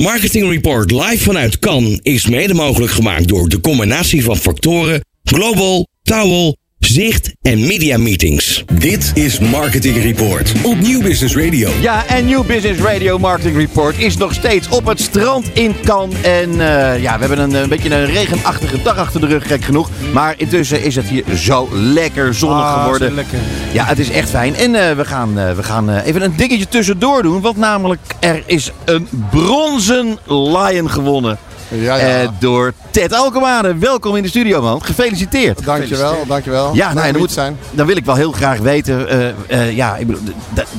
Marketing Report live vanuit Cannes is mede mogelijk gemaakt door de combinatie van factoren Global, Towel, Zicht en Media Meetings. Dit is Marketing Report op Nieuw Business Radio. Ja, en New Business Radio Marketing Report is nog steeds op het strand in Cannes. En eh, ja, we hebben een, een beetje een regenachtige dag achter de rug, gek genoeg. Maar intussen is het hier zo lekker zonnig Ah, geworden. zo lekker. Ja, het is echt fijn. En eh, we gaan, eh, we gaan eh, even een dingetje tussendoor doen. Want namelijk, er is een bronzen lion gewonnen. Ja, ja. eh, door Ted Alkemade. Welkom in de studio, man. Gefeliciteerd. dankjewel, dankjewel. Ja, nou, om moet zijn. Dan wil ik wel heel graag weten. eh, eh, ja, ik bedoel,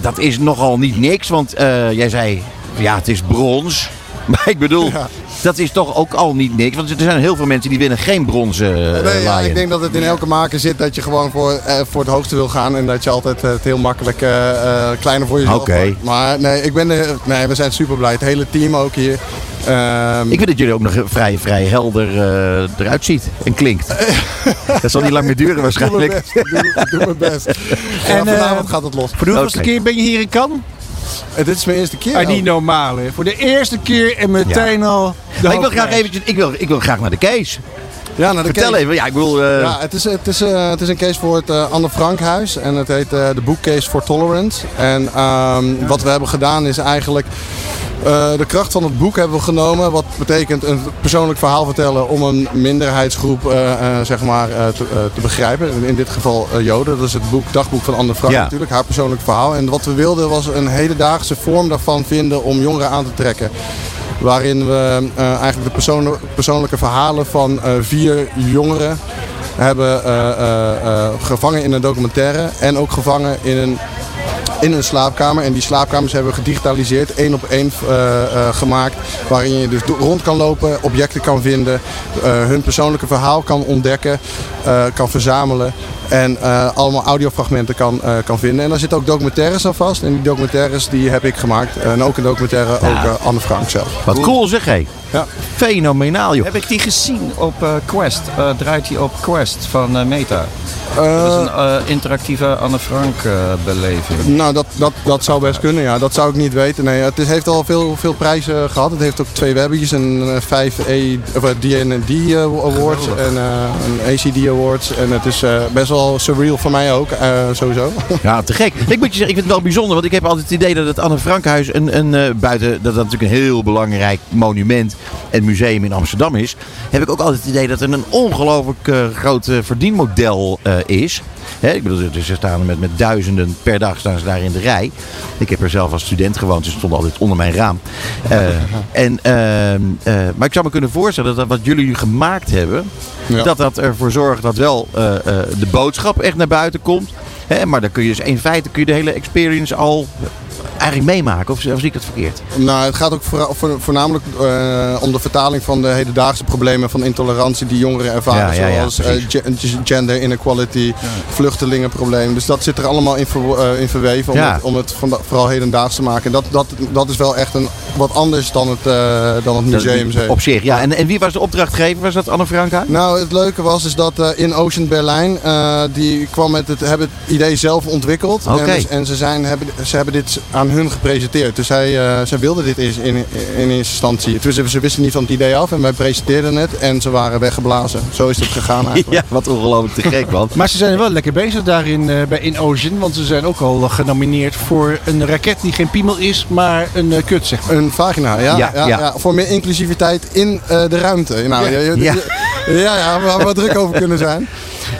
dat is nogal niet niks. Want eh, jij zei, ja, het is brons. Maar ik bedoel, Ja. Dat is toch ook al niet niks. Want er zijn heel veel mensen die winnen geen bronzen eh, Nee, ja, ik denk dat het in elke maker zit dat je gewoon voor, eh, voor het hoogste wil gaan. En dat je altijd eh, het heel makkelijk eh, eh, kleiner voor jezelf Oké. Maar nee, ik ben er, nee, we zijn super blij. Het hele team ook hier. Ehm, Ik vind dat jullie ook nog vrij, vrij helder eh, eruit ziet en klinkt. dat zal niet lang meer duren doe mijn waarschijnlijk. best. Ik Doe, mijn best. En En, eh, vanavond gaat het los. Voor de hoeveelste keer ben je hier in Cannes? Eh, dit is mijn eerste keer. Ah, niet normaal, hè. Voor de eerste keer en meteen al Maar ik wil graag eventjes, ik wil, ik wil graag naar de case. ja, naar de Vertel case. even. Ja, ik bedoel, eh, Ja, het is, het, is, eh, het is een case voor het eh, Anne Frank huis en het heet de Bookcase for Tolerance. En ehm, wat we hebben gedaan is eigenlijk eh, de kracht van het boek hebben we genomen. Wat betekent een persoonlijk verhaal vertellen om een minderheidsgroep eh, eh, zeg maar, te, te begrijpen. In dit geval Joden. Dat is het boek, dagboek van Anne Frank Ja. natuurlijk, haar persoonlijk verhaal. En wat we wilden was een hedendaagse vorm daarvan vinden om jongeren aan te trekken. Waarin we eigenlijk de persoon- persoonlijke verhalen van vier jongeren hebben gevangen in een documentaire. En ook gevangen in een, in een slaapkamer. En die slaapkamers hebben we gedigitaliseerd, één op één eh, eh, gemaakt. Waarin je dus rond kan lopen, objecten kan vinden, eh, hun persoonlijke verhaal kan ontdekken, kan verzamelen. En allemaal audiofragmenten kan, kan vinden. En daar zitten ook documentaires aan vast. En die documentaires die heb ik gemaakt. En ook een documentaire, ook Anne Frank zelf. wat cool zeg hé. Ja. Fenomenaal joh. Heb ik die gezien op eh, Quest? Eh, draait die op Quest van eh, Meta? Dat is een interactieve Anne Frank beleving. Nou, dat, dat, dat zou best kunnen, ja. Dat zou ik niet weten. Nee, het is, heeft al veel, veel prijzen gehad. Het heeft ook twee webbies, een eh, 5 E, of, D&D eh, Awards en een ACD Awards. En het is best wel surreal voor mij ook, sowieso. Ja, te gek. Ik moet je zeggen, ik vind het wel bijzonder, want ik heb altijd het idee dat het Anne Frankhuis een, een buiten dat dat natuurlijk een heel belangrijk monument en museum in Amsterdam is, heb ik ook altijd het idee dat het een ongelooflijk eh, groot eh, verdienmodel eh, is. Hè, ik bedoel, dus ze staan met, met duizenden per dag staan ze daar in de rij. Ik heb er zelf als student gewoond, dus ze stonden altijd onder mijn raam. En, ehm, eh, maar ik zou me kunnen voorstellen dat wat jullie nu gemaakt hebben, Ja. dat dat ervoor zorgt dat wel de boodschap echt naar buiten komt. Hè, maar dan kun je dus in feite kun je de hele experience al eigenlijk meemaken. Of, of zie ik dat verkeerd? nou, het gaat ook voornamelijk eh, om de vertaling van de hedendaagse problemen van intolerantie die jongeren ervaren. Ja, ja, ja, zoals eh, gender inequality, vluchtelingenprobleem. Dus dat zit er allemaal in, ver- eh, in verweven om Ja. het, om het vooral hedendaags te maken. En dat, dat, dat is wel echt een, wat anders dan het, eh, dan het museum. Op zich, ja. En, en wie was de opdrachtgever? Was dat Anne Franka? Nou, het leuke was is dat eh, in Ocean Berlijn, eh, die kwam met het, hebben het idee zelf ontwikkeld. Oké. En, en ze, zijn, hebben, ze hebben dit aan hun gepresenteerd. Dus zij, eh, zij wilden dit in, in, in eerste instantie. Dus ze wisten niet van het idee af en wij presenteerden het en ze waren weggeblazen. Zo is het gegaan eigenlijk. Ja, wat ongelooflijk te gek, man. Maar ze zijn wel lekker bezig daar in, eh, bij In Ocean. Want ze zijn ook al genomineerd voor een raket die geen piemel is, maar een kut, zeg maar. Een vagina, ja, Ja, ja. Voor meer inclusiviteit in eh, de ruimte. Nou, ja, ja, Ja. waar we wat druk over kunnen zijn.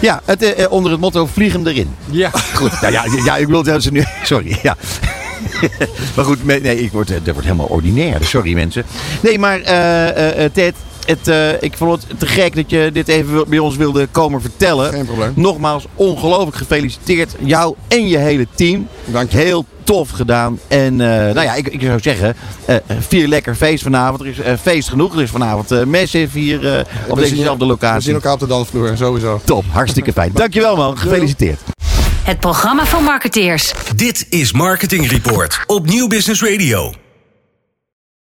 Ja, het, eh, eh, onder het motto vliegen erin. Ja. Goed, nou ja, ja, ik wil dat ze nu... Sorry, ja. maar goed, nee, ik word, dat wordt helemaal ordinair. Sorry mensen. Nee, maar eh, Ted, het, eh, ik vond het te gek dat je dit even bij ons wilde komen vertellen. Geen probleem. Nogmaals, ongelooflijk gefeliciteerd. Jou en je hele team. Dank je. Heel tof gedaan. En eh, nou ja, ik, ik zou zeggen, eh, vier lekker feest vanavond. Er is feest genoeg. Er is vanavond Massive hier eh, op We dezezelfde We locatie. zien elkaar op de dansvloer, sowieso. Top, hartstikke fijn. Dankjewel man, gefeliciteerd. Het programma voor marketeers. Dit is Marketing Report op Nieuw Business Radio.